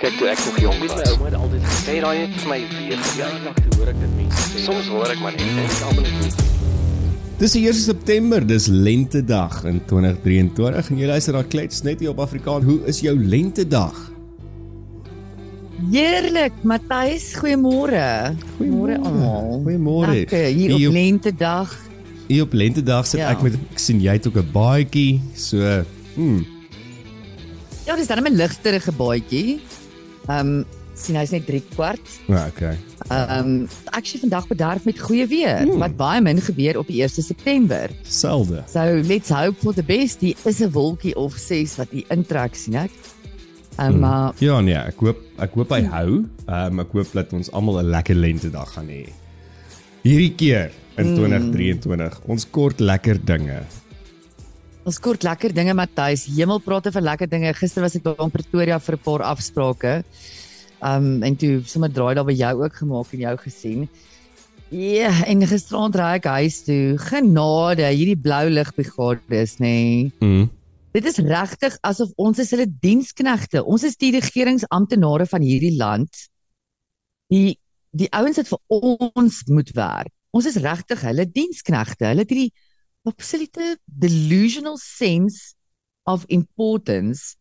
Kyk toe ek nog jonk was. My ouma het altyd gesê raai het vir my weer toe hoor ek dit mense sê. Soms hoor ek maar net en ek almal net Dis die 1 September, dis lentedag in 2023 en jy luister na Klets net hier op Afrikaans. Hoe is jou lentedag? Heerlik, Matthys, goeiemôre. Goeiemôre almal. Goeiemôre. Lekker, hier Hier op op- lentedag. Hier op lentedag sit Ja. ek met ek sien jy het ook 'n baadjie, so hm, Ja, dis dan 'n ligterige baadjie. Ehm um, sien hy's net 3 kwart. ja, okay. Ehm um, actually vandag bederf met goeie weer Hmm. wat baie min gebeur op die 1 September. Selde. So let's hope for the best. Die is 'n wolkie of 6 wat hier intrek sien ek. Ehm um, Hmm. maar Ja nee, ek hoop ek hoop hy hou. Ehm um, ek hoop dat ons almal 'n lekker lentedag gaan hê. Hierdie keer in 2023. Ons kort lekker dinge. Ons kort lekker dinge Matthys. Hemel praat oor lekker dinge. Gister was ek by Pretoria vir 'n paar afsprake. Um en toe sommer draai daar by jou ook gemaak en jou gesien. Ja, en gisteraand ry ek huis toe. Genade, hierdie blou ligbrigades nê. Nee. Mm. Dit is regtig asof ons is hulle diensknegte. Ons is die regeringsamptenare van hierdie land. Die die ouens wat vir ons moet werk. Ons is regtig hulle diensknegte. Hulle het hierdie absolute delusional sense of importance.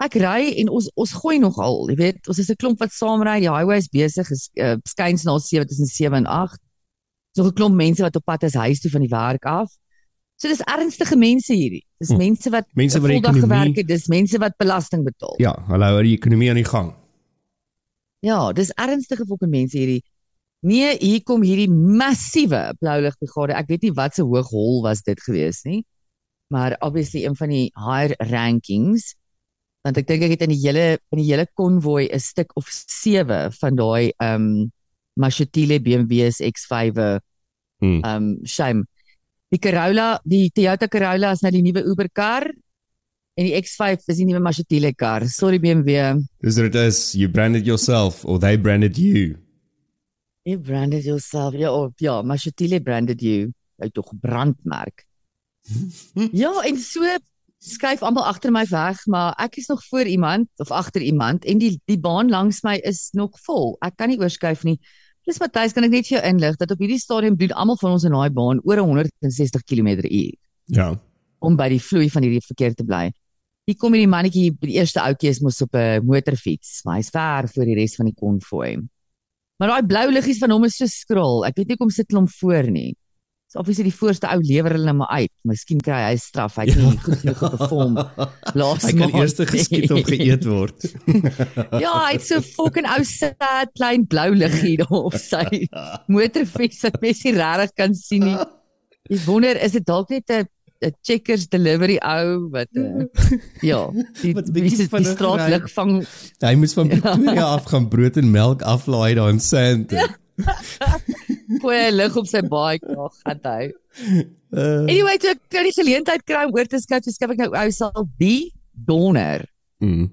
Ek ry en ons ons gooi nogal, jy weet, ons is 'n klomp wat saam ry, die highway is besig, is uh, skuins na 7 tussen 7 en 8. So 'n klomp mense wat op pad is huis toe van die werk af. So dis ernstige mense hierdie. Dis Hm. mense wat Mense wat die voldag ekonomie- gewerk het, dis mense wat belasting betaal. Ja, hulle hou die ekonomie aan die gang. Ja, dis ernstige fucking mense hierdie. Nee, hier kom hierdie massiewe blou ligbrigade. Ek weet nie wat se hoog hol was dit gewees nie. Maar obviously een van die higher rankings. Want ek dink ek het in die hele in die hele konvoi 'n stuk of 7 van daai ehm um, Mashatile BMW's X5 Hmm. ehm um, shame. Die Corolla, die Toyota Corolla is nou die nuwe Uber kar en die X5 is die nuwe Mashatile kar. Sorry BMW. Dis dit is you branded yourself or they branded you. You branded yourself. Ja, oh, ja, Mashatile branded you. Uit tog brandmerk. ja, en so skuif almal agter my weg, maar ek is nog voor iemand of agter iemand en die die baan langs my is nog vol. Ek kan nie oorskuif nie. Plus Matthys, kan ek net vir jou inlig dat op hierdie stadium doen almal van ons in daai baan oor 160 km/h Ja. om by die vloei van hierdie verkeer te bly. Hier kom hierdie mannetjie, die eerste ouetjie is mos op 'n motorfiets, maar hy's ver voor die res van die konvoi. Maar daai blou liggies van hom is so skrol. Ek weet nie hoekom sit hulle hom voor nie. So obviously die voorste ou lewer hulle maar uit. Miskien kry hy straf. Hy het nie goed genoeg geperform laas Hy kan maand eers geskiet of geëet word. Ja, hy het so fucking ou sad klein blou liggie daar op sy motorfiets wat mens nie regtig kan sien nie. Ek wonder is dit dalk net 'n 'n checkers delivery ou wat uh, ja, die Wat die, die, die vinnig straatlig ry. vang Hy moes van Pretoria af gaan brood en melk aflaai daar in Sandton. goeie lig op sy baie krag gaan hy. Uh, Anyway, toe ek nou die geleentheid kry om oor te so skryf ek nou ou sal die donder mm.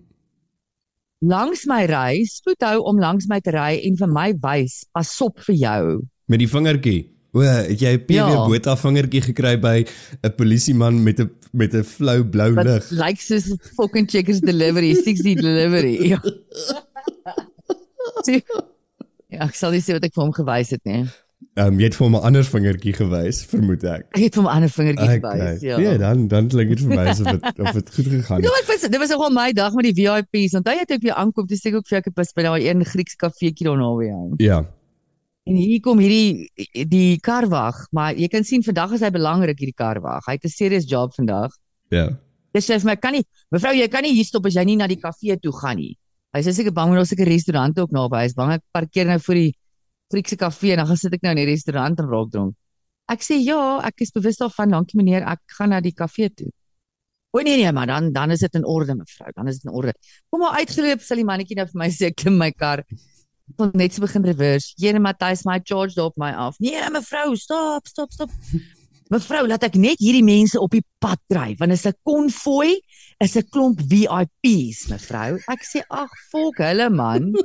langs my ry, spoed hou om langs my te ry en vir my wys, pasop vir jou. Met die vingertjie. O, het jy 'n PW Ja. Botha vingertjie gekry by 'n polisieman met 'n met 'n flou blou Wat lig? lyk soos fucking checkers delivery, 60 delivery. Ja. Ja, ek sal nie sê wat ek vir hom gewys het nie. Ehm um, jy het vir hom 'n ander vingertjie gewys, vermoed ek. Ek het vir hom 'n ander vingertjie gewys, ja. Nee, dan dan klink dit vir my asof dit of dit goed gegaan Ja, het. ek was dit was nogal my dag met die VIP's. Onthou jy toe ek weer aankom, toe sê ek ook vir jou ek was by daai een Grieks kafeetjie daar naby jou. Ja. En hier kom hierdie die karwag, maar jy kan sien vandag is hy belangrik hierdie karwag. Hy het 'n serious job vandag. Ja. Dis sê vir my kan nie mevrou jy kan nie hier stop as jy nie na die kafee toe gaan nie. Hy sê seker bang want daar's seker restaurante ook naby. Hy's bang ek parkeer nou voor die Griekse kafee en dan gaan sit ek nou in die restaurant en raak dronk. Ek sê ja, ek is bewus daarvan. Dankie meneer, ek gaan na die kafee toe. O nee nee, maar dan dan is dit in orde mevrou. Dan is dit in orde. Kom maar uitgeloop sal die mannetjie nou vir my sê klim my kar. Kon net so begin reverse. Jene Matthys my charge op my af. Nee mevrou, stop, stop, stop. Mevrou, laat ek net hierdie mense op die pad kry want is 'n konvoi, is 'n klomp VIP's, mevrou. Ek sê ag, fok hulle man.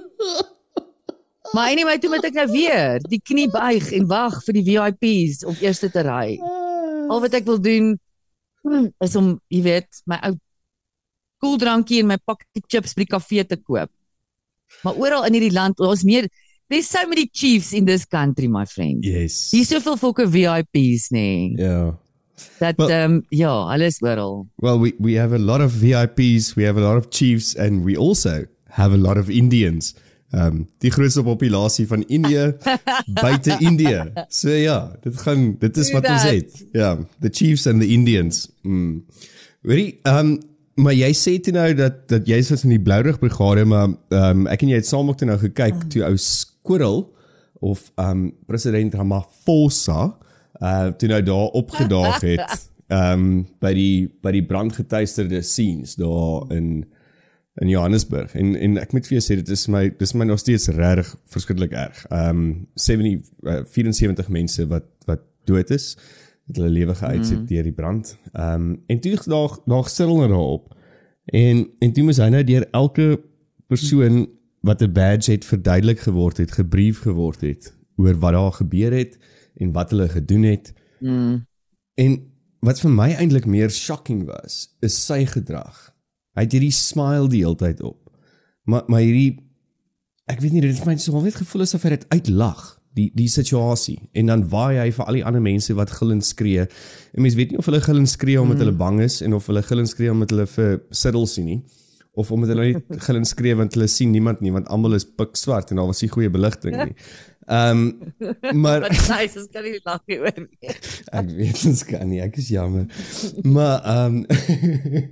Maar anyway, toe moet ek nou weer die knie buig en wag vir die VIP's om eers te ry. Al wat ek wil doen hmm, is om, jy weet, my ou koeldrankie en my pakkie chips by die kafee te koop. Maar oral in hierdie land, ons meer there's so many chiefs in this country, my friend. Yes. Hier's soveel fokke VIPs nê. Nee. Ja. Dat Wel- ehm um, ja, alles oral. Well, we we have a lot of VIPs, we have a lot of chiefs and we also have a lot of Indians. Um die grootste populasie van Indië buite Indië. So ja, dit gaan dit is True wat ons that. het. Ja, the chiefs and the Indians. Mm. Weet jy, um maar jy sê toe nou dat dat jy was in die Blourig brigade, maar um ek en jy het saam ook toe nou gekyk toe ou Squirrel of um president Ramaphosa uh toe nou daar opgedaag het um by die by die brandgetuisterde scenes daar in in Johannesburg. En en ek moet vir jou sê dit is my dis my nog steeds regtig verskriklik erg. Um 70 uh, 74 mense wat wat dood is wat hulle lewe geuit het mm. deur die brand. Um en toe daar daar stil hulle daarop. En en toe moes hy nou deur elke persoon wat 'n badge het verduidelik geword het, gebrief geword het oor wat daar gebeur het en wat hulle gedoen het. Mm. En wat vir my eintlik meer shocking was, is sy gedrag. Hy het hierdie smile die hele tyd op. Maar maar hierdie ek weet nie dit het vir my so net gevoel asof hy dit uitlag die die situasie en dan waai hy vir al die ander mense wat gil en skree. En mense weet nie of hulle gil en skree omdat mm. hulle bang is en of hulle gil en skree omdat hulle vir Siddle sien nie of omdat hulle net gil en skree want hulle sien niemand nie want almal is pik swart en daar was nie goeie beligting nie. Ehm um, maar Wat nice, ons kan nie lag nie oor nie. Ek weet ons kan nie, ek is jammer. Maar ehm um,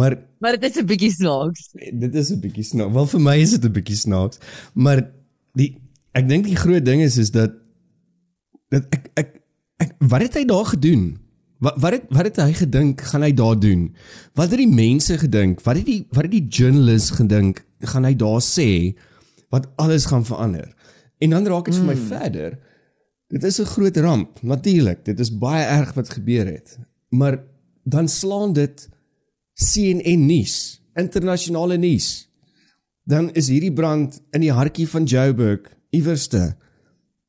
maar Maar dit is 'n bietjie snaaks. dit is 'n bietjie snaaks. Wel vir my is dit 'n bietjie snaaks, maar die ek dink die groot ding is is dat dat ek ek, ek wat het hy daar gedoen? Wat wat het wat het hy gedink gaan hy daar doen? Wat het die mense gedink? Wat het die wat het die journalist gedink gaan hy daar sê wat alles gaan verander? En dan raak dit vir my Mm. verder. Dit is 'n groot ramp, natuurlik. Dit is baie erg wat gebeur het. Maar dan slaan dit CNN nuus, internasionale nuus. Dan is hierdie brand in die hartjie van Joburg iewerste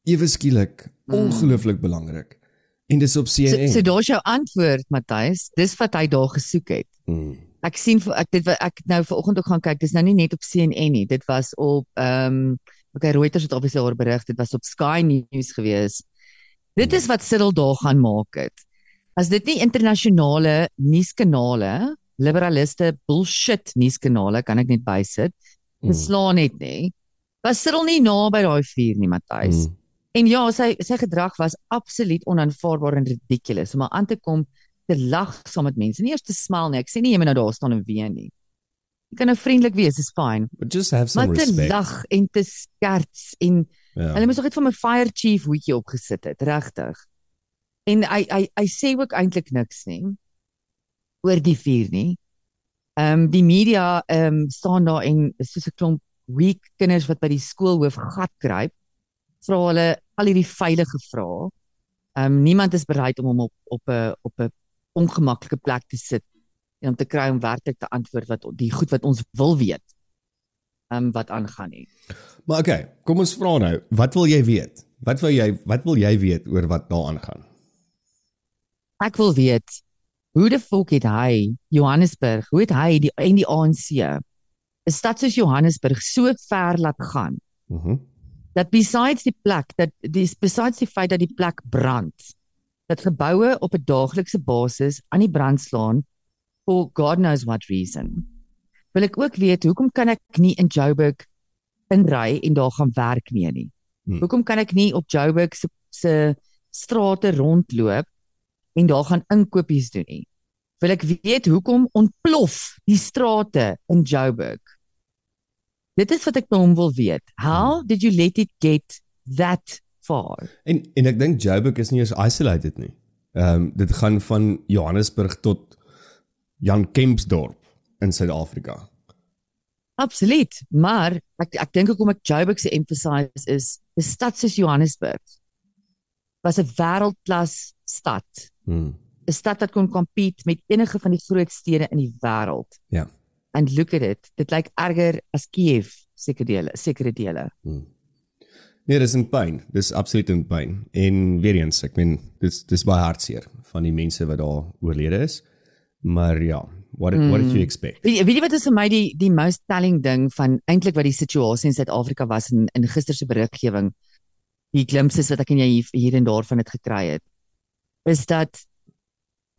ewe skielik ongelooflik belangrik. En dis op So, CNN. so daar's jou antwoord, Matthys. Dis wat hy daar gesoek het. Mm. Ek sien ek dit wat ek nou vanoggend ook gaan kyk. Dis nou nie net op CNN nie. Dit was op ehm um, okay Reuters het obviously oor berig. Dit was op Sky News gewees. Dit is wat Siddel daar gaan maak het. As dit nie internasionale nuuskanale, liberaliste bullshit nuuskanale kan ek net bysit. Beslaan net nê. Was Siddel nie naby daai vuur nie, Matthys. Mm. En ja, sy sy gedrag was absoluut onaanvaarbaar en ridiculous om aan te kom te lag saam met mense. Nie eers te smil nie. Ek sê nie jy moet nou daar staan en ween nie. Jy kan nou vriendelik wees, is fine. But just have some Maar te respect. lag en te skerts en Ja. hulle moes nog net van my fire chief hoedjie opgesit het, regtig. En hy hy hy sê ook eintlik niks nie oor die vuur nie. Ehm um, die media ehm um, staan daar en soos 'n klomp weak kinders wat by die skoolhoof gat kruip. Vra hulle al hierdie veilige vrae. Ehm um, niemand is bereid om hom op op 'n op 'n ongemaklike plek te sit en om te kry om werklik te antwoord wat die goed wat ons wil weet. Ehm um, wat aangaan nie. Maar okay, kom ons vra nou, wat wil jy weet? Wat wil jy wat wil jy weet oor wat daar aangaan? Ek wil weet hoe die volk het hy Johannesburg, hoe het hy die en die ANC 'n stad soos Johannesburg so ver laat gaan Mhm. Mm dat besides die plek dat dis besides die feit dat die plek brand dat geboue op 'n daaglikse basis aan die brand slaan for god knows what reason. Wil ek ook weet hoekom kan ek nie in Joburg inry en daar gaan werk nie nie. Hmm. Hoekom kan ek nie op Joburg se se strate rondloop en daar gaan inkopies doen nie? Wil ek weet hoekom ontplof die strate in Joburg? Dit is wat ek by hom wil weet. How did you let it get that far? En en ek dink Joburg is nie eens isolated nie. Ehm um, dit gaan van Johannesburg tot Jan Kempsdorp in Suid-Afrika. Absoluut, maar ek ek dink hoekom ek Joburg se emphasize is 'n stad soos Johannesburg was 'n wêreldklas stad. Hmm. 'n Stad wat kon compete met enige van die groot stede in die wêreld. Ja. And look at it. Dit lyk erger as Kiev sekere dele, sekere dele. Hmm. Nee, dis in pyn. Dis absoluut in pyn. En weer eens, ek meen dis dis baie hartseer van die mense wat daar oorlede is. Maar ja, What did, what did you Mm. expect? Weet weet jy wat is vir my die die most telling ding van eintlik wat die situasie in Suid-Afrika was in in gister se beriggewing die glimpses wat ek en jy hier, hier en daar van dit gekry het is dat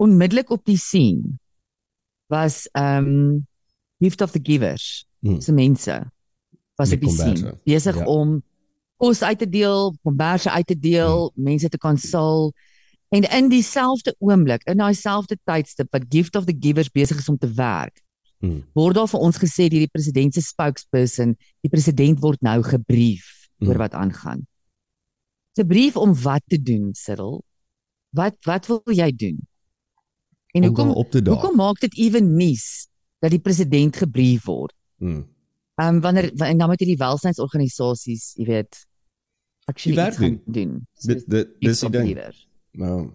onmiddellik op die scene was um gift of the givers Hmm. se mense was Die op die scene komberse. besig Ja. om kos uit te deel, komberse uit te deel, mense te konsol en in dieselfde oomblik, in daai selfde tydstip wat gift of the givers besig is om te werk Hmm. word daar vir ons gesê deur die president se spokesperson, die president word nou gebrief Mm. oor wat aangaan. 'n Brief om wat te doen, Cyril? Wat wat wil jy doen? En Om hoekom op te daag. hoekom maak dit ewen nuus dat die president gebrief word? Hmm. Ehm um, wanneer en dan moet hierdie welsynsorganisasies, jy weet, actually werk iets gaan doen. Dit dit dis die ding. Nou.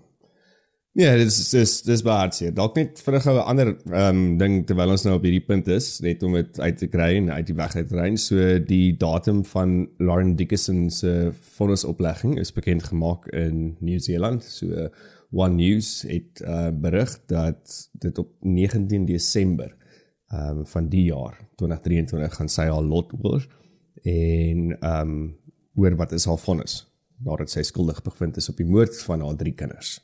Ja, dis dis dis baie. Dalk net vinnig 'n ander ehm um, ding terwyl ons nou op hierdie punt is, net om dit uit te kry en uit die weg uit te ry. So die datum van Lauren Dickinson se vonnisoplegging is bekend gemaak in Nieu-Seeland. So One News het uh, berig dat dit op 19 Desember um, van die jaar 2023 gaan sy haar lot hoor en ehm um, hoor wat is haar vonnis nadat sy skuldig bevind is op die moord van haar drie kinders.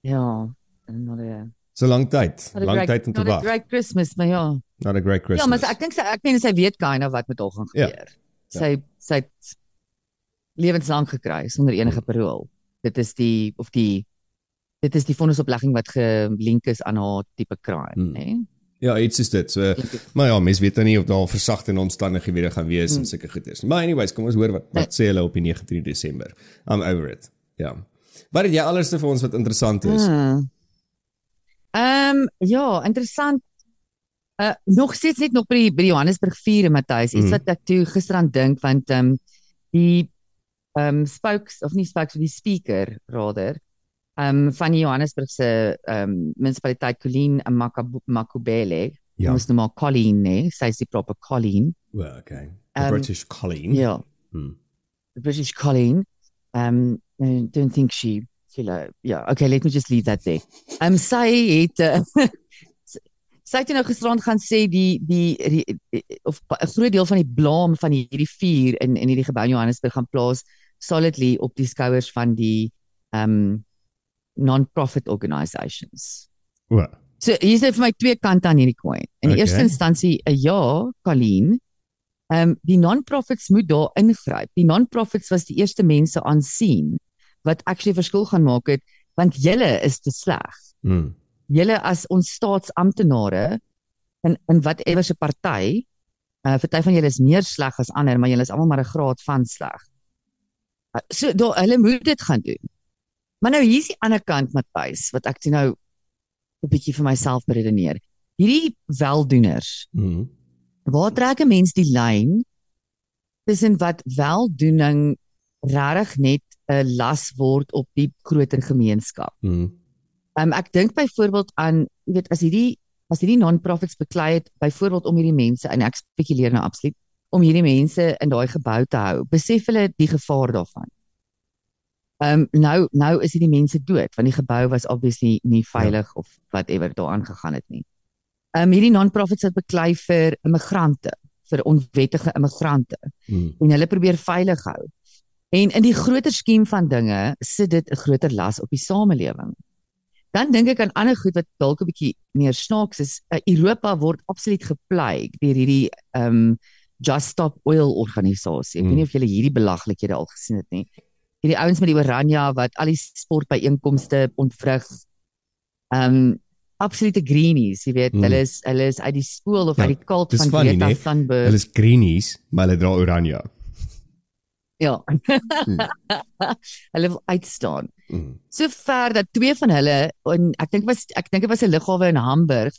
Ja, en not a So lank tyd, lank tyd om te not a wag. great Christmas, maar ja. Not a great Christmas. Ja, maar ek dink sy ek meen sy weet kind of wat met haar gaan Ja. gebeur. Sy sy het lewenslank gekry sonder Hmm. enige parol. Dit is die of die dit is die vonnisoplegging wat gelink is aan haar tipe crime, Hmm. né? Ja, iets is dit. So maar ja, mens weet dan nie of daar versagtende omstandighede gaan wees en sulke goed is. Maar anyways, kom ons hoor wat wat sê hulle op die 19 Desember. I'm over it. Ja. Wat het jy alles vir ons wat interessant is? Hmm. Ehm ja, interessant. Uh nog steeds net nog by die by Johannesburg 4 Matthys, iets Mhm. wat ek toe gisteraan dink want ehm um, die um, spokes of nie spokes die speaker rather ehm um, van die Johannesburg se ehm um, munisipaliteit Colleen Makubele. Ja. Ons noem haar Colleen, nee, sy is die proper Colleen. Well, okay. The Um, British Colleen. Ja. Hmm. the British Colleen. Um, I don't think she, she like, yeah, okay, let me just leave that there. Um, sy het, uh, sy het nou gisterand gaan sê die, die, die of 'n groot deel van die blame van hierdie vuur in in hierdie gebou in Johannesburg gaan plaas solidly op die skouers van die um non-profit organisations. O. So hier's net vir my twee kante aan hierdie coin. In die Okay. eerste instansie 'n ja, Colleen. Ehm um, die non-profits moet daar ingryp. Die non-profits was die eerste mense aansien wat actually verskil gaan maak het want julle is te sleg. Hmm. Julle as ons staatsamptenare in in whatever se party, uh party van julle is meer sleg as ander, maar julle is almal maar 'n graad van sleg. So daar hulle moet dit gaan doen. Maar nou hier's die ander kant Matthys wat ek toe nou 'n bietjie vir myself beredeneer. Hierdie weldoeners, Hmm. waar trek 'n mens die lyn tussen wat weldoening regtig net 'n las word op die groter gemeenskap? Hmm. Um, ek dink byvoorbeeld aan, jy weet, as hierdie as hierdie non-profits beklei het byvoorbeeld om hierdie mense en ek spekuleer nou absoluut om hierdie mense in daai gebou te hou. Besef hulle die gevaar daarvan. Ehm um, nou nou is hierdie mense dood want die gebou was obviously nie veilig ja. of whatever daar aangegaan het nie. Ehm um, hierdie non-profits het beklei vir immigrante, vir onwettige immigrante Hmm. en hulle probeer veilig hou. En in die groter skiem van dinge sit dit 'n groter las op die samelewing. Dan dink ek aan ander goed wat dalk 'n bietjie meer snaaks is. Uh, Europa word absoluut geplaag deur hierdie ehm um, Just Stop Oil organisasie. Ek weet Mm. nie of julle hierdie belaglikhede al gesien het nie. Hierdie ouens met die oranje wat al die sportbyeenkomste ontvrug. Ehm um, absolute greenies, jy weet, Mm. hulle is hulle is uit die skool of Ja, uit die dis van funny, Greta nee? Thunberg. Hulle is greenies, maar hulle dra oranje. Ja. hulle wil uitstaan. Hmm. So ver dat twee van hulle en ek dink was ek dink dit was 'n lughawe in Hamburg.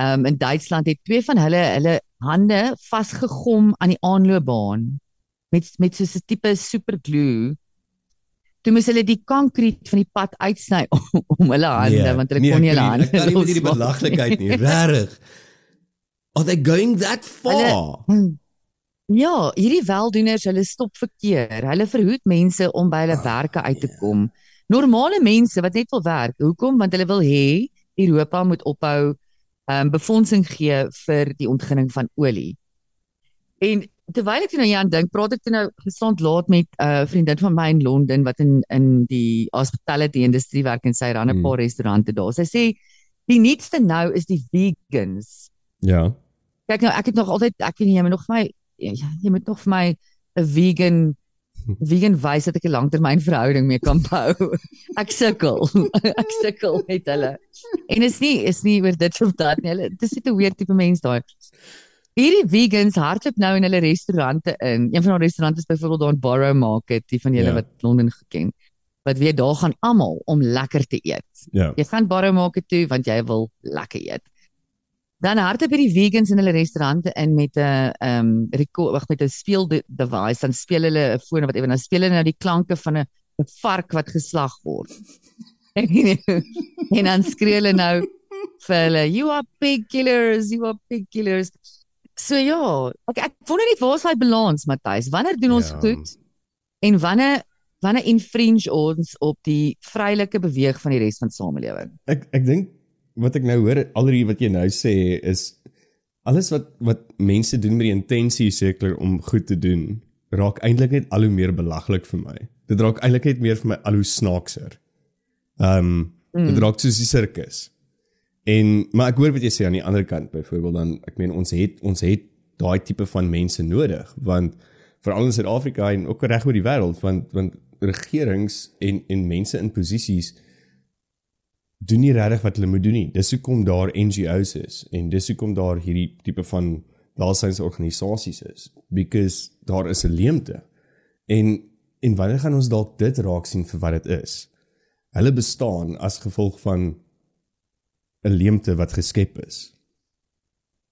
Um in Duitsland het twee van hulle hulle hande vasgegom aan die aanloopbaan met met so 'n tipe superglue. Toe moes hulle die konkreet van die pad uitsny om, om hulle hande want hulle kon nie hulle hande Nee, Ek kan nie met hierdie belaglikheid nie, regtig. Are they going that far? Hulle- Ja, hierdie weldoeners, hulle stop verkeer. Hulle verhoed mense om by hulle Ah, werke uit te ja. kom. Normale mense wat net wil werk. Hoekom? Want hulle wil hê Europa moet ophou um, befondsing gee vir die ontginning van olie. En terwyl ek nou hier aan dink, praat ek nou gesond laat met 'n uh, vriendin van my in Londen wat in in die hospitality industrie werk en sy ran 'n Hmm. paar restaurante daar. Sy sê die nuutste nou is die vegans. Ja. Kyk nou, ek het nog altyd ek weet nie jy moet nog vir my ja, jy moet nog vir my 'n vegan vegan wys dat ek 'n langtermynverhouding mee kan bou. Ek sukkel. ek sukkel met hulle. En is nie is nie oor dit of dat nie. Hulle dis net 'n weird tipe mens daai. Hierdie vegans hardloop nou in hulle restaurante in. Een van hulle restaurante is byvoorbeeld daar in Borough Market, die van julle Ja. wat Londen geken. Wat weet daar gaan almal om lekker te eet. Ja. Jy gaan Borough Market toe want jy wil lekker eet. Dan hardloop hierdie vegans in hulle restaurante in met 'n ehm um, record wag met 'n speel de- device dan speel hulle 'n foon of whatever dan speel hulle nou die klanke van 'n 'n vark wat geslag word. en dan skree hulle nou vir hulle you are pig killers, you are pig killers. So ja, ek ek wonder net waar is daai balans Matthys? Wanneer doen ons Ja. goed en wanneer wanneer infringe ons op die vrylike beweeg van die res van die samelewing? Ek ek dink wat ek nou hoor al hierdie wat jy nou sê is alles wat wat mense doen met die intensie seker om goed te doen raak eintlik net al hoe meer belaglik vir my. Dit raak eintlik net meer vir my al hoe snaakser. Ehm um, mm. dit raak soos die sirkus. En maar ek hoor wat jy sê aan die ander kant byvoorbeeld dan ek meen ons het ons het daai tipe van mense nodig want veral in Suid-Afrika en ook reg oor die wêreld want want regerings en en mense in posisies doen nie regtig wat hulle moet doen nie. Dis hoekom daar NGO's is en dis hoekom daar hierdie tipe van welsynsorganisasies is because daar is 'n leemte. En en wanneer gaan ons dalk dit raak sien vir wat dit is? Hulle bestaan as gevolg van 'n leemte wat geskep is.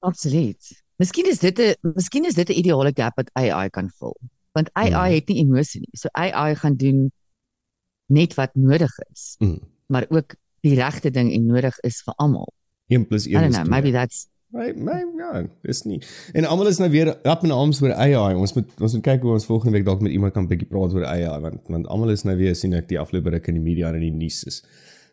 Absoluut. Miskien is dit 'n miskien is dit 'n ideale gap wat AI kan vul. Want AI Mhm. het nie emosie nie. So AI gaan doen net wat nodig is, Mm. maar ook die regte ding en nodig is vir almal. 1 plus I 1 don't is know, 2. maybe that's My my ja, dis nie. En almal is nou weer up in arms oor AI. Ons moet ons moet kyk hoe ons volgende week dalk met iemand kan bietjie praat oor AI want want almal is nou weer sien ek die afgelope ruk in die media en in die nuus is.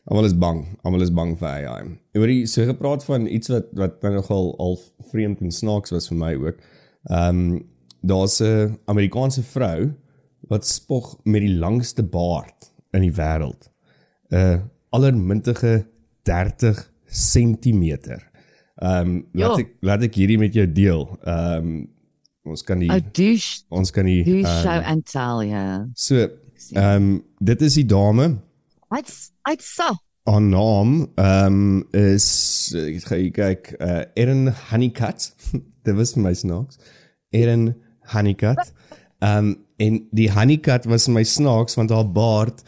Almal is bang. Almal is bang vir AI. En oor die so gepraat van iets wat wat nou nogal al vreemd en snaaks was vir my ook. Ehm um, daar's 'n Amerikaanse vrou wat spog met die langste baard in die wêreld. 'n allermintige 30 cm. Ehm um, laat Ja. ek laat ek hierdie met jou deel. Ehm um, ons kan die oh douche ons kan die ehm, show and tell ja. so ehm um, dit is die dame It's it's so. haar naam ehm um, is ek gaan kyk uh, Erin Honeycutt. dit was my snaaks. Erin Honeycutt. Ehm um, en die Honeycutt was my snaaks want haar baard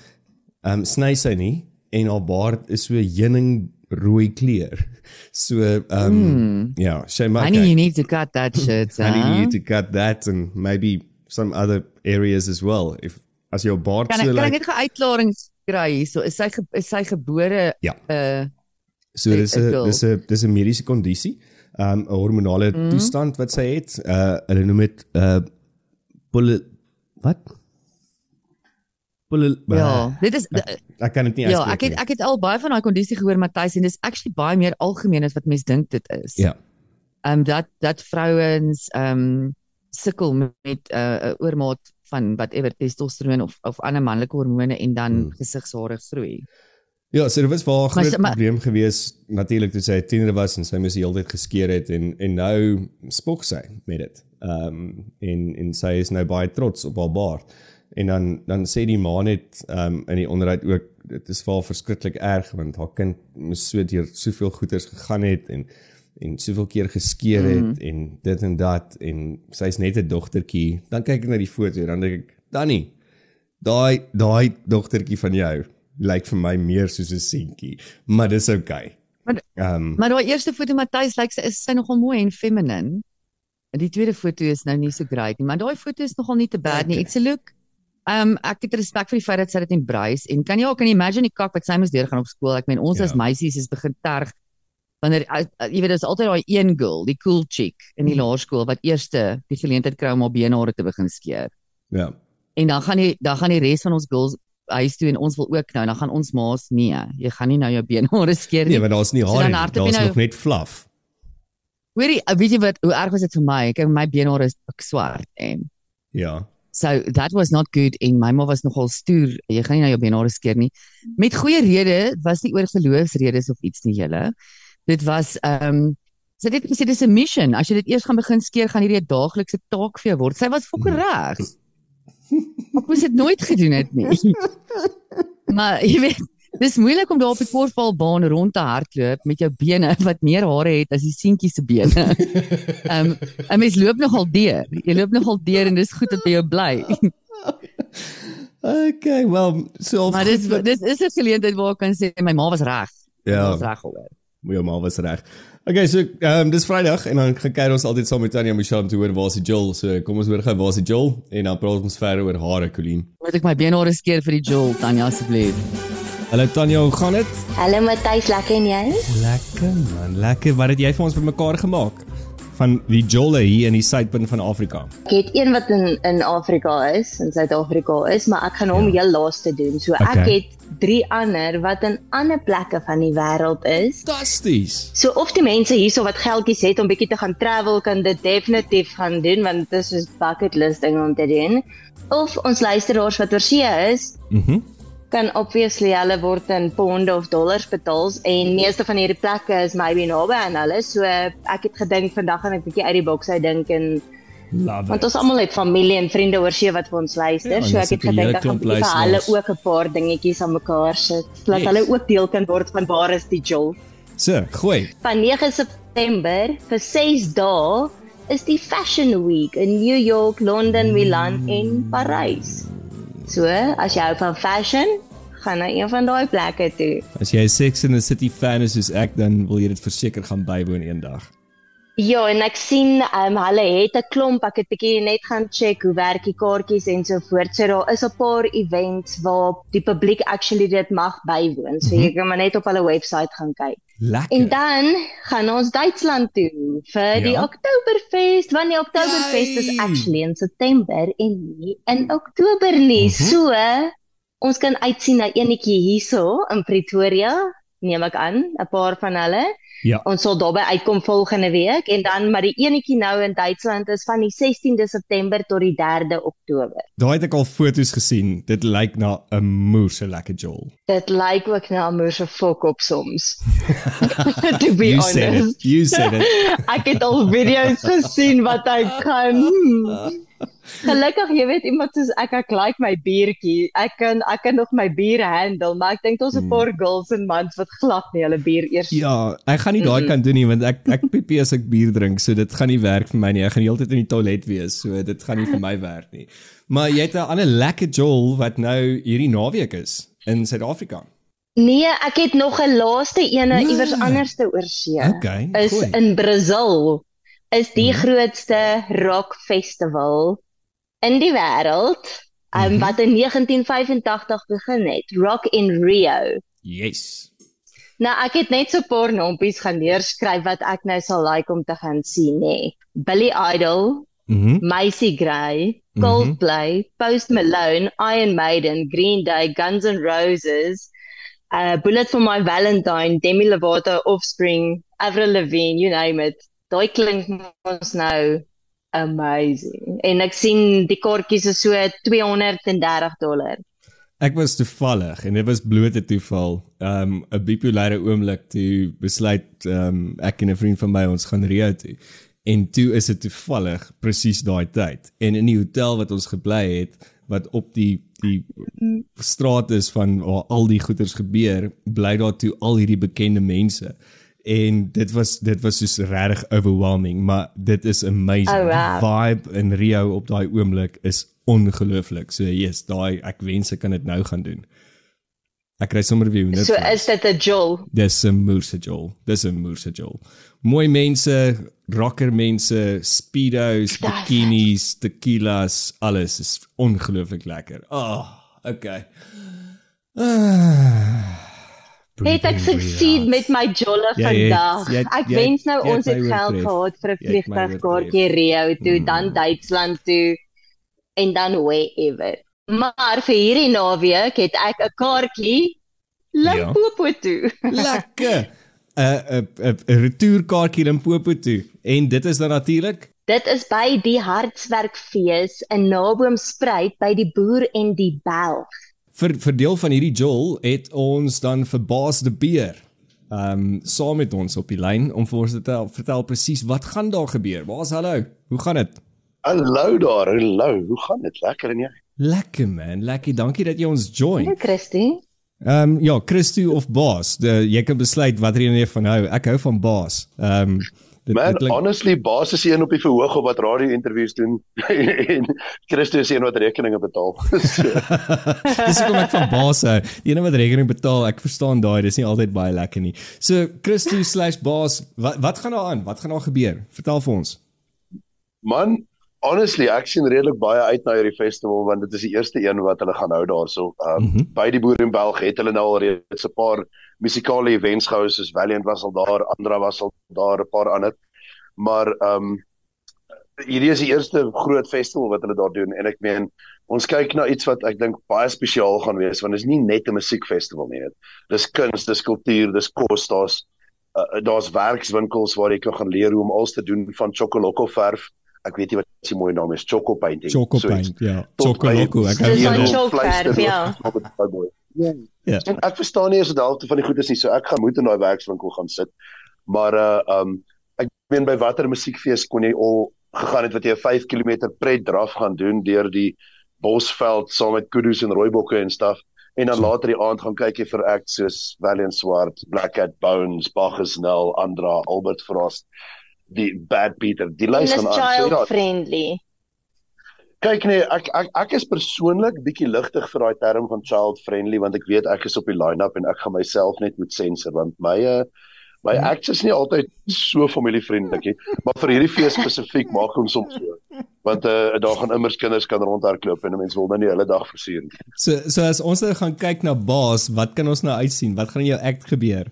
ehm um, sny sy nie en haar baard is so heuning rooi kleur. So ehm um, Mm. ja, sy maak Honey, you need to cut that shit. Need huh? you to cut that and maybe some other areas as well. If as jou baard Kan so ek kan ek like net 'n uitklaring kry hierso? Is sy is sy gebore Ja. uh so dis 'n dis 'n dis 'n mediese kondisie, um 'n hormonale mm. toestand wat sy het. Uh hulle noem dit uh poly wat? Poly ja, dit is ek kan dit nie Ja, uitspreek ek het nie. ek het al baie van daai kondisie gehoor Matthys en dis actually baie meer algemeen as wat mense dink dit is. Ja. Ehm um, dat dat vrouens ehm um, sukkel met 'n uh, oormaat van whatever testosteron of of ander manlike hormone en dan Hmm. gesigshare groei. Ja, so dit was 'n Maar groot maar- probleem gewees natuurlik toe sy 'n tiener was en sy moes die hele tyd geskeer het en en nou spog sy met dit. Ehm um, en en sy is nou baie trots op haar baard. En dan dan sê die ma net um, in die onderhoud ook dit is vir haar verskriklik erg want haar kind moes so deur soveel goeters gegaan het en en soveel keer geskeer het mm. en dit en dat en sy's net 'n dogtertjie. Dan kyk ek na die foto dan dink ek, Danny, daai daai dogtertjie van jou lyk vir my meer soos 'n seentjie, maar dis oukei. Maar- Ehm um, Maar daai eerste foto Matthys lyk sy is sy nogal mooi en feminine. En die tweede foto is nou nie so great nie, maar daai foto is nogal nie te bad nie. Okay. It's a look. Um ek het respek vir die feit dat sy dit embrace en kan jy ook kan jy imagine die kak wat sy moes deurgaan op skool. Ek meen ons Ja. as meisies is begin terg wanneer uh, uh, jy weet daar's altyd daai een girl, die cool chick in die laerskool wat eerste die geleentheid kry om haar benehare te begin skeer. ja. En dan gaan die dan gaan die res van ons girls huis toe en ons wil ook nou, dan gaan ons maas nee, jy gaan nie nou jou beenhare skeer nie. Nee, want daar's nie So hare dan nie. jy Daar's nou- nog net fluff. Hoorie, uh, weet jy wat hoe erg was dit vir my? Kyk, my beenhare is swart en Ja. So that was not good en my ma was nogal stoer. Jy gaan nie nou jou beenhare skeer nie. Met goeie rede, was nie oor geloofsredes of iets nie julle. Dit was ehm um, sy het net gesê dis 'n mission. As jy dit eers gaan begin skeer, gaan hierdie 'n daaglikse taak vir jou word. Sy was fokker reg. Ek moes dit nooit gedoen het nie. maar jy weet, dis moeilik om daar op die korfbalbaan rond te hardloop met jou bene wat meer hare het as die seentjie se bene. Ehm um, 'n mens loop nogal deur. Jy loop nogal deur en dis goed dat jy bly. Okay, well, so Maar dis dis is 'n geleentheid waar ek kan sê my ma was reg. Ja. was reg oor. Jou ma was reg. Okay, so ehm um, dis Vrydag en dan gaan kyk ons altyd saam met Tanya Michelle om te hoor waar is die Joel. So kom ons hoor gou waar is die Joel en dan praat ons verder oor hare, Colleen. Moet ek my beenhare skeer vir die Joel Tanya asseblief. Hallo Tanya, hoe gaan dit? Hallo Matthys, lekker en jy? Lekker man, lekker. Wat het jy vir ons bymekaar gemaak? Van die Jolle hier in die suidpunt van Afrika. Ek het een wat in in Afrika is, in Suid-Afrika is, maar ek gaan hom Ja. heel laaste doen. So Okay. ek het drie ander wat in ander plekke van die wêreld is. Fantasties. So of die mense hierso wat geldjies het om bietjie te gaan travel kan dit definitief gaan doen want dit is soos bucket list ding om te doen. Of ons luisteraars wat oor see is, Mhm. Kan obviously hulle word in ponde of dollars betaal en meeste van hierdie plekke is maybe naby aan hulle. So ek het gedink vandag gaan ek bietjie uit die boks uit dink en Love Want it. ons almal het familie en vriende oor see wat vir ons luister, Ja, so ek het 'n gedink bietjie vir hulle ook 'n paar dingetjies aan mekaar sit, sodat Yes. hulle ook deel kan word van waar is die jol. So, gooi. Van 9 September vir 6 dae is die Fashion Week in New York, Londen, Milan en Parys. So, as jy hou van fashion, gaan na een van daai plekke toe. As jy 'n Sex in the City fan is soos ek, dan wil jy dit verseker gaan bywoon eendag. Ja, en ek sien um, hulle het 'n klomp, ek het bietjie net gaan check hoe werk die kaartjies en so voort. So daar is 'n paar events waar die publiek actually dit mag bywoon. So jy kan maar net op hulle webwerf gaan kyk. Lekker. En dan gaan ons Duitsland toe vir Ja. die Oktoberfest, want die Oktoberfest is Yay! actually in September en nie in Oktober nie. Mhm. So ons kan uitsien na enetjie hierso in Pretoria, neem ek aan, 'n paar van hulle. Ja. Ons sal daarby uitkom volgende week en dan maar die enetjie nou in Duitsland is van die 16de September tot die 3de Oktober. Daai het ek al foto's gesien. Dit lyk na 'n moerse lekker jol. Dit lyk ook na 'n moerse fok op soms. to be You said honest. it. You said it. ek het al video's gesien wat hy kan. Gelukkig, jy weet iemand soos ek, ek like my biertjie. Ek kan ek kan nog my bier handle, maar ek dink daar's 'n paar girls en mans wat glad nie hulle bier eers Ja, ek gaan nie daai Mhm. kan doen nie want ek ek piepie as ek bier drink, so dit gaan nie werk vir my nie. Ek gaan heeltyd in die toilet wees, so dit gaan nie vir my werk nie. Maar jy het 'n ander lekker jol wat nou hierdie naweek is in Suid-Afrika. Nee, ek het nog 'n laaste ene Ja. iewers anderste oor see. Okay, Is goeie. in Brazil. Is die Mhm. grootste rock festival in die wêreld. Um, Mhm. wat in 1985 begin het. Rock in Rio. Yes. Nou ek het net so 'n paar nompies gaan neerskryf wat ek nou sal like om te gaan sien nê. Billy Idol, Mhm. Macy Gray, Mhm. Coldplay, Post Malone, Iron Maiden, Green Day, Guns N' Roses, uh Bullet for My Valentine, Demi Lovato, Offspring, Avril Lavigne, you name it. Daai klink mos nou amazing. En ek sien die kaartjies is so 230 dollar. Ek was toevallig en dit was blote toeval. Um 'n bipolêre oomblik toe besluit um ek en 'n vriend van my ons gaan Rio toe. En toe is dit toevallig presies daai tyd. En in die hotel wat ons gebly het wat op die die straat is van waar al die goeters gebeur, bly daar toe al hierdie bekende mense. En dit was dit was soos regtig overwhelming, maar dit is amazing. Oh, wow. Die vibe in Rio op daai oomblik is ongelooflik. So yes, daai ek wens ek kan dit nou gaan doen. Ek kry sommer weer hoender. So is dit 'n jol. Dis 'n moerse jol. Dis 'n moerse jol. Mooi mense, rocker mense, speedos, bikinis, tequilas, alles is ongelooflik lekker. Ah, oh, okay. Ah, Het ek succeed met my jolle Jy het- vandag. jy het- Ek jy- wens nou jy ons het geld gehad vir 'n vliegtuigkaartjie Rio toe, dan Duitsland toe en dan wherever. Maar vir hierdie naweek het ek 'n kaartjie Limpopo toe. Lekker. 'n 'n 'n 'n retourkaartjie Limpopo toe. En dit is dan natuurlik Dit is by die Hartswerkfees in Naboomspruit by die boer en die Belg. Vir vir deel van hierdie Joel het ons dan verbaas die beer. Ehm um, saam met ons op die lyn om vir ons te tel, vertel presies wat gaan daar gebeur. Waar's hallo? Hoe gaan dit? Hallo daar, hallo. Hoe gaan dit? Lekker en jy? Lekker man, lekker. Dankie dat jy ons join. Hallo Christie. Ehm um, ja, Christo of Baas. De, jy kan besluit watter een jy van hou. Ek hou van Baas. Ehm um, dit, Man, dit klink- honestly, baas is die een op die verhoog op wat radio interviews doen en Christus een wat rekeninge betaal. so, Dis hoekom ek van Baas hou. Die ene wat rekening betaal, ek verstaan daai, dis nie altyd baie lekker nie. So Christo/Baas, wat wat gaan daar aan? Wat gaan daar gebeur? Vertel vir ons. man, honestly, ek sien redelik baie uit na hierdie festival want dit is die eerste een wat hulle gaan hou daarso. Um, mm. -hmm. By die boere in België het hulle nou al reeds 'n paar musikale events gehou soos Valiant was al daar, Andra was al daar, 'n paar ander. Maar ehm um, hierdie is die eerste groot festival wat hulle daar doen en ek meen ons kyk na iets wat ek dink baie spesiaal gaan wees want dit is nie net 'n musiekfestival nie. Dis kuns, dis kultuur, dis kos, daar's uh, daar's werkswinkels waar jy kan gaan leer hoe om alles te doen van chocoloko verf. Ek weet nie wat die mooi naam is, choco painting. Choco paint, ja. Tot Chocoloko, by ek hou Dis van van dit. choc- chocolverf, vleis ja. is. Ja. En ek verstaan nie as dit helfte van die goed is nie, so ek gaan moet in daai werkswinkel gaan sit. Maar uh um ek meen by watter musiekfees kon jy al gegaan het wat jy 'n 5 km pret draf gaan doen deur die Bosveld saam met kudu's en rooibokke en stuff en dan So. later die aand gaan kyk jy vir acts soos Valiant Swart, Black Cat Bones, Bacchus Nel, Andra, Albert Frost, die Bad Peter, die lys gaan aan. So ja, child friendly. Kyk nee, ek ek ek is persoonlik bietjie ligtig vir daai term van child friendly want ek weet ek is op die line-up en ek gaan myself net moet sensor want my uh, my Mhm. acts is nie altyd so familievriendelik nie, maar vir hierdie fees spesifiek maak ons soms so. Want uh, daar gaan immers kinders kan rondhardloop en mense wil nou nie hulle dag versier nie. So so as ons nou gaan kyk na Baas, wat kan ons nou uitsien? Wat gaan in jou act gebeur?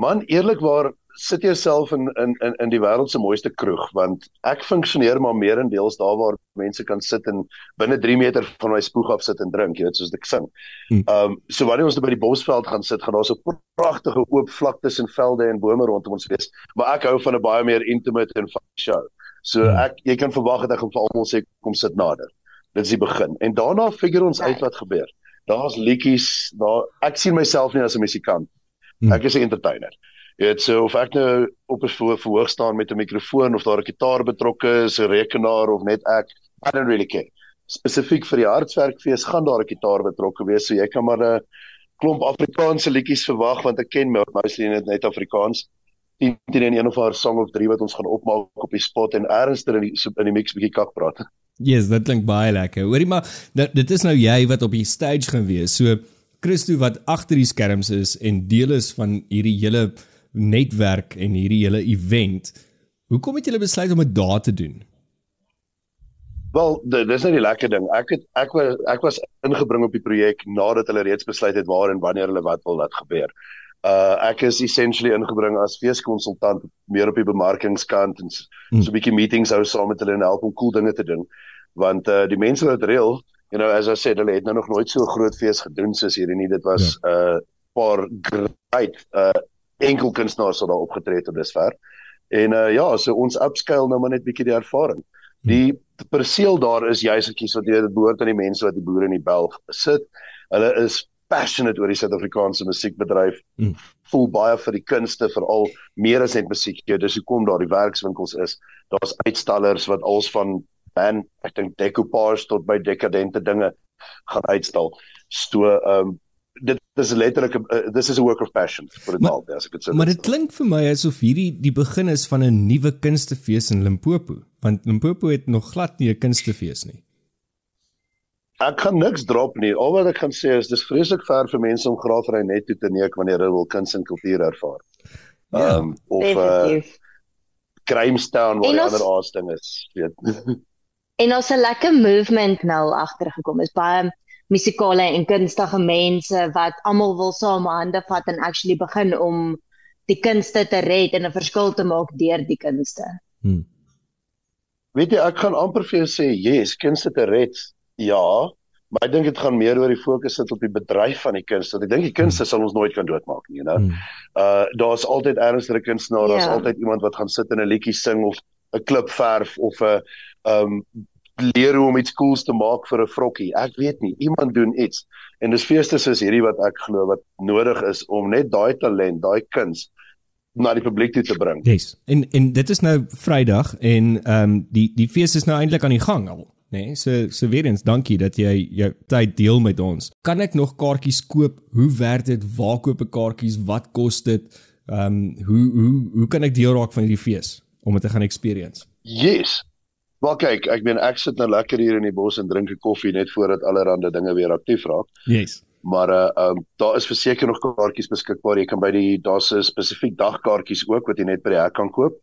Man, eerlikwaar sit jouself in in in in die wêreld se mooiste kroeg want ek funksioneer maar meerendeels daar waar mense kan sit en binne 3 meter van my spoeg af sit en drink, jy weet soos ek sing. Hmm. Ehm um, so wanneer ons by die Bosveld gaan sit, gaan daar so pragtige oop vlaktes en velde en bome rondom ons wees, maar ek hou van 'n baie meer intimate en fun show. So Hmm. ek jy kan verwag dat ek vir almal sê kom sit nader. Dit is die begin. En daarna figure ons uit wat gebeur. Daar's liedjies, daar ek sien myself nie as 'n musikant. Hmm. Ek is 'n entertainer. Jy weet so of ek nou op 'n verhoog, staan met 'n mikrofoon of daar 'n gitaar betrokke is, 'n rekenaar of net ek, I don't really care. Spesifiek vir die hartswerkfees gaan daar 'n gitaar betrokke wees, so jy kan maar 'n klomp Afrikaanse liedjies verwag want ek ken mostly net net Afrikaans. 10 teen een, een of haar song of 3 wat ons gaan opmaak op die spot en ernstig in die in die mix bietjie kak praat. Yes, dit klink baie lekker. Hoorie maar dit, is nou jy wat op die stage gaan wees. So Christo wat agter die skerms is en deel is van hierdie hele netwerk en hierdie hele event. Hoekom het julle besluit om dit daar te doen? Wel, dis nou die lekker ding. Ek het ek was ek was ingebring op die projek nadat hulle reeds besluit het waar en wanneer hulle wat wil laat gebeur. Uh ek is essentially ingebring as feeskonsultant meer op die bemarkingskant en Hmm. so 'n bietjie meetings hou saam met hulle en help om cool dinge te doen. Want uh die mense wat reël, you know, as I said, hulle het nou nog nooit so 'n groot fees gedoen soos hierdie nie. Dit was ja. uh paar great uh enkel kunstenaars wat daar opgetree het tot dusver. En uh ja, so ons upscale nou maar net bietjie die ervaring. Die perseel daar is juis gekies wat jy dit behoort aan die mense wat die boere in die Belg sit. Hulle is passionate oor die Suid-Afrikaanse musiekbedryf. Mm. Voel baie vir die kunste veral meer as net musiek. Ja, dis hoekom daar die werkswinkels is. Daar's uitstallers wat als van man, ek dink decoupage tot by dekadente dinge gaan uitstal. So ehm um, dit is letterlik 'n uh, this is a work of passion vir dit al, as ek dit sou Maar dit klink vir my asof hierdie die begin is van 'n nuwe kunstefees in Limpopo, want Limpopo het nog glad nie 'n kunstefees nie. Ek gaan niks drop nie. Al wat ek gaan sê is dis vreeslik ver vir mense om graafry net toe te neek wanneer hulle wil kuns en kultuur ervaar. Ja. Ehm of uh Definitief. Crimestown waar En die ander aasting is, weet. En ons 'n lekker movement nou agtergekom. Is baie musikale en kunstige mense wat almal wil saam hande vat en actually begin om die kunste te red en 'n verskil te maak deur die kunste. Hm. Weet jy, ek gaan amper vir jou sê, yes, kunste te red. Ja, Maar ek dink dit gaan meer oor die fokus sit op die bedryf van die kuns. Want ek dink die kunste sal ons nooit kan doodmaak nie, you know. Hmm. Uh daar's altyd ernstige kunstenaars, daar's Ja. altyd iemand wat gaan sit en 'n liedjie sing of 'n klip verf of 'n um leer hoe om iets cools te maak vir 'n vrokkie. Ek weet nie, iemand doen iets. En dis feeste soos hierdie wat ek glo wat nodig is om net daai talent, daai kuns na die publiek toe te bring. Yes. En en dit is nou Vrydag en ehm um, die die fees is nou eintlik aan die gang al. Nee, so so weer eens dankie dat jy jou tyd deel met ons. Kan ek nog kaartjies koop? Hoe werk dit? Waar koop ek kaartjies? Wat kos dit? Ehm um, hoe hoe hoe kan ek deel raak van hierdie fees om dit te gaan experience? Yes. Maar kyk, ek meen ek sit nou lekker hier in die bos en drink 'n koffie net voordat allerlei dinge weer aktief raak. Yes. Maar uh um, daar is verseker nog kaartjies beskikbaar. Jy kan by die daar's 'n spesifiek dagkaartjies ook wat jy net by die hek kan koop.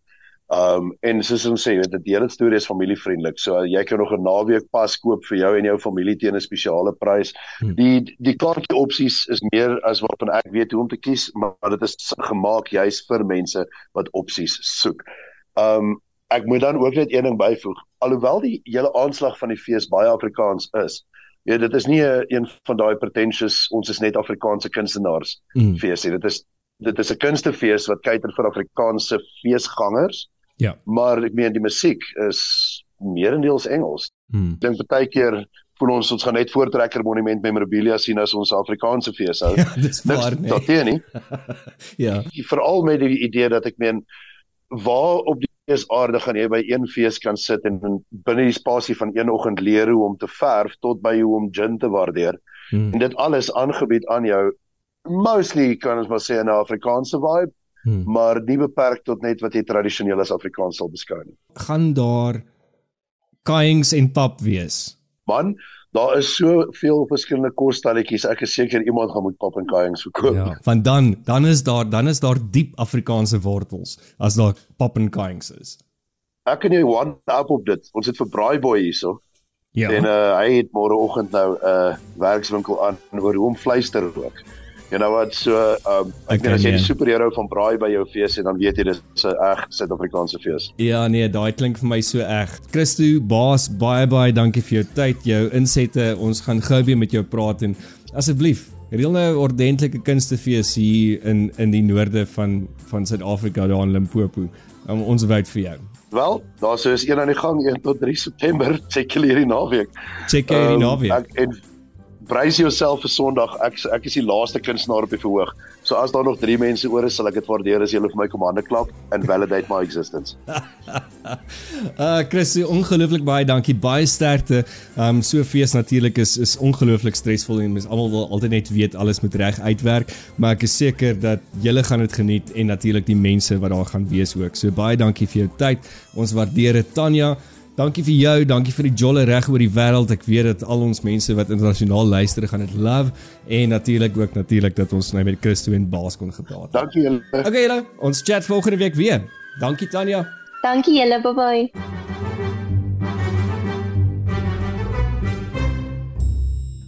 Um en soos ons sê, dit die hele storie is familievriendelik. So uh, jy kan nog 'n naweek pas koop vir jou en jou familie teen 'n spesiale prys. Hmm. Die die kaartjie opsies is meer as waarvan ek weet hoe om te kies, maar dit is gemaak juis vir mense wat opsies soek. Um ek moet dan ook net een ding byvoeg. Alhoewel die hele aanslag van die fees baie Afrikaans is, Ja, dit is nie 'n een van daai pretentious ons is net Afrikaanse kunstenaars Mm. fees nie. Dit is dit is 'n kunstefees wat kyker vir Afrikaanse feesgangers. Ja. Maar ek meen die musiek is meerendeels Engels. Mm. Ek dink baie keer voel ons ons gaan net Voortrekker Monument Memorabilia sien as ons Afrikaanse fees hou. Ja, dis waar nee. daarteen nie. ja. Veral met die idee dat ek meen waar op die feesaarde gaan jy by een fees kan sit en in- binne die spasie van een oggend leer hoe om te verf tot by hoe om gin te waardeer. Mm. En dit alles aangebied aan jou mostly kan ons maar sê in 'n Afrikaanse vibe, Mm. maar nie beperk tot net wat jy tradisioneel as Afrikaans sal beskou nie. Gaan daar kayings en pap wees? Man, daar is soveel verskillende kosstalletjies. Ek is seker iemand gaan moet pap en kayings verkoop. Ja, want dan dan is daar dan is daar diep Afrikaanse wortels as daar pap en kayings is. Ek kan jou one up op dit. Ons het vir Braaiboy hierso. Ja. En uh, hy het môreoggend nou 'n uh, werkswinkel aan oor hoe om vleis te rook. You know wat so um, ek Okay, dink as jy nee. die superhero van Braai by jou fees het dan weet jy dis 'n reg Suid-Afrikaanse fees. Ja nee, daai klink vir my so eg. Christo, baas, baie baie dankie vir jou tyd, jou insette. Ons gaan gou weer met jou praat en asseblief reël nou 'n ordentlike kunstefees hier in in die noorde van van Suid-Afrika daar in Limpopo. Um, ons wou vir jou. Wel, daar sou is een aan die gang 1 tot 3 September. Check julle hierdie naweek. Check jy hierdie Ehm, naweek. Ek en brace jouself vir Sondag. Ek ek is die laaste kunstenaar op die verhoog. So as daar nog 3 mense oor is, sal ek dit waardeer as julle vir my kom hande klap and validate my existence. Uh Chris, ongelooflik baie dankie. Baie sterkte. Um so fees natuurlik is is ongelooflik stresvol en mens almal wil altyd net weet alles moet reg uitwerk, maar ek is seker dat julle gaan dit geniet en natuurlik die mense wat daar gaan wees ook. So baie dankie vir jou tyd. Ons waardeer dit Tanya. Dankie vir jou, dankie vir die jolle reg oor die wêreld. Ek weet dat al ons mense wat internasionaal luister gaan dit love en natuurlik ook natuurlik dat ons nou met Christo en Baas kon gepraat het. Dankie julle. Okay julle, ons chat volgende week weer. Dankie Tanya. Dankie julle, bye bye.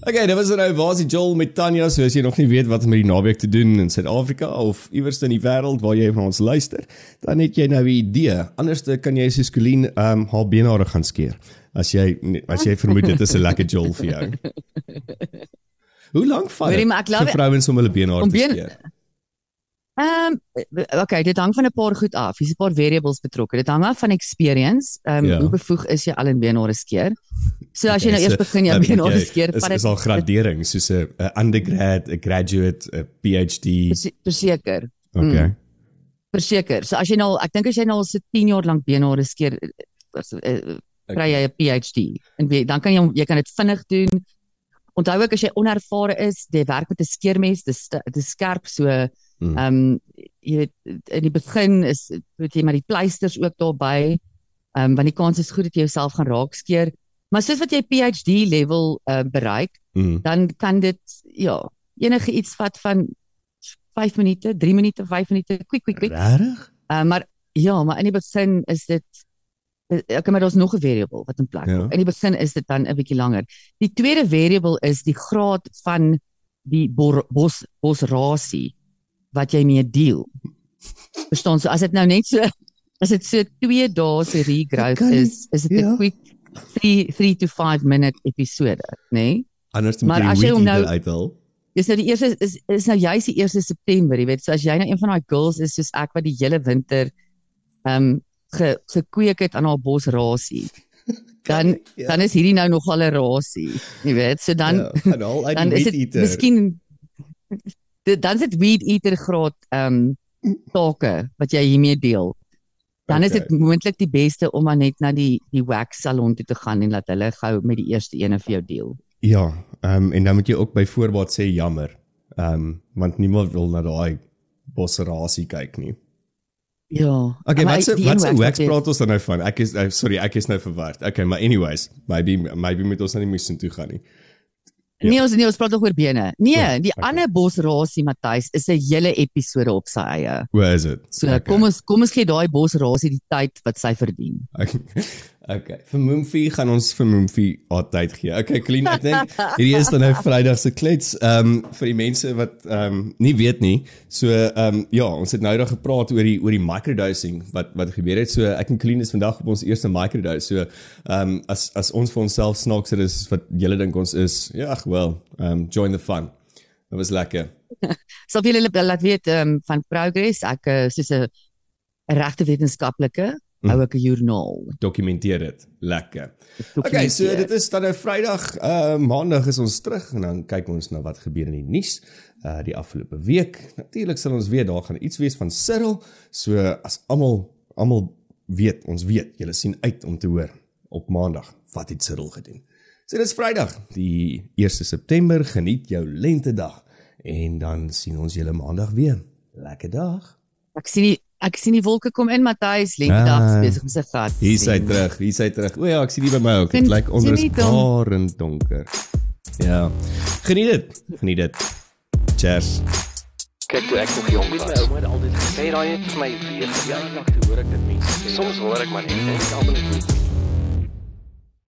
Okay, dit was nou waar is Joel met Tanya, so as jy nog nie weet wat om met die naweek te doen in Suid-Afrika of iewers in die wêreld waar jy van ons luister, dan het jy nou 'n idee. Anderste kan jy soos Colleen ehm um, haar beenhare gaan skeer. As jy as jy vermoed dit is 'n lekker Joel vir jou. Hoe lank vat dit vir vrouens om hulle beenhare te skeer? Ehm um, okay, dit hang van 'n paar goed af. Hier's 'n paar variables betrokke. Dit hang af van experience. Ehm um, Ja. hoe bevoeg is jy al in beenhare skeer? So as jy nou Okay, eers begin jou beenhare jy- skeer, is, dit al gradering soos 'n undergrad, 'n graduate, 'n PhD. verse- verseker. Okay. Mm. Verseker. So as jy nou ek dink as jy nou al so 10 jaar lank beenhare skeer, eh, as- eh, kry jy 'n PhD. En wie, dan kan jy jy kan dit vinnig doen. Onthou ook as jy onervare is, jy werk met 'n skeermes, dis dis skerp so Mm. Ehm um, jy weet in die begin is weet jy maar die pleisters ook daarbey. Ehm um, want die kans is goed dat jy jouself gaan raakskeer. Maar soos wat jy PhD level uh, bereik, Mm. dan kan dit ja, enige iets vat van 5 minute, 3 minute, 5 minute, quick quick quick. Regtig? Uh, maar ja, maar in die begin is dit eh, ek maar daar's nog 'n variable wat in plek Ja. kom. In die begin is dit dan 'n bietjie langer. Die tweede variable is die graad van die bor, bos bosrasie wat jy mee deel. Verstaan so as dit nou net so as dit so 2 dae se regrowth Okay, is, is dit 'n ja. quick 3 3 to 5 minute episode, né? Nee? Anders moet Maar jy hom nou- uithaal. Dis nou die eerste is is nou juis die 1 September, jy weet. So as jy nou een van daai girls is soos ek wat die hele winter ehm um, ge, gekweek het aan haar bosrasie. Dan Ja. dan is hierdie nou nogal 'n rasie, jy weet. So dan ja, dan is dit miskien dit- dan is dit weed eater graad ehm um, take wat jy hiermee deel. Dan is Okay. dit moontlik die beste om maar net na die die wax salon toe te gaan en laat hulle gou met die eerste ene vir jou deel. Ja, ehm um, en dan moet jy ook by voorbaat sê jammer. Ehm um, want niemand wil na daai bosrasie kyk nie. Ja. Okay, wat se wat een se wax praat ons dan nou van? Ek is uh, sorry, ek is nou verward. Okay, maar anyways, maybe maybe moet ons nou nie moes toe gaan nie. Ja. Nee, ons nee, ons praat nog oor bene. Nee, Ja, die okay. ander bosrasie Matthys is 'n hele episode op sy eie. Hoe is dit? So okay. kom ons kom ons gee daai bosrasie die tyd wat sy verdien. Okay. Okay. Vir Moomfie gaan ons vir Moomfie haar tyd gee. Okay, Colleen, ek dink hierdie is dan nou Vrydag se klets. Ehm um, vir die mense wat ehm um, nie weet nie. So ehm um, ja, ons het nou daag gepraat oor die oor die microdosing wat wat gebeur het. So ek en Colleen is vandag op ons eerste microdose. So ehm um, as as ons vir onsself snaaks dit is wat julle dink ons is. Ja, ag wel. Ehm um, join the fun. Dit was lekker. Sal vir julle laat weet um, van progress. Ek soos 'n 'n regte wetenskaplike Mm. hou ek 'n joernaal. Dokumenteer dit. Lekker. Okay, so dit is dan nou Vrydag, uh Maandag is ons terug en dan kyk ons na wat gebeur in die nuus uh die afgelope week. Natuurlik sal ons weet daar gaan iets wees van Cyril. So as almal almal weet, ons weet, julle sien uit om te hoor op Maandag wat het Cyril gedoen. So dis Vrydag, die 1 September. Geniet jou lentedag en dan sien ons julle Maandag weer. Lekker dag. Ek sien die ek sien die wolke kom in Matthys, lentedag Ah. besig om sy gat. Hier sien. terug, hier is hy terug. O ja, ek sien hier by my ook. Dit lyk onrusbaar donker. Ja. Geniet dit. Geniet dit. Cheers. Kyk toe ek nog jong was, my ouma het altyd gesê daai het vir my weer verjaardag toe hoor ek dit mense. sê. Soms hoor ek maar net en ek almal is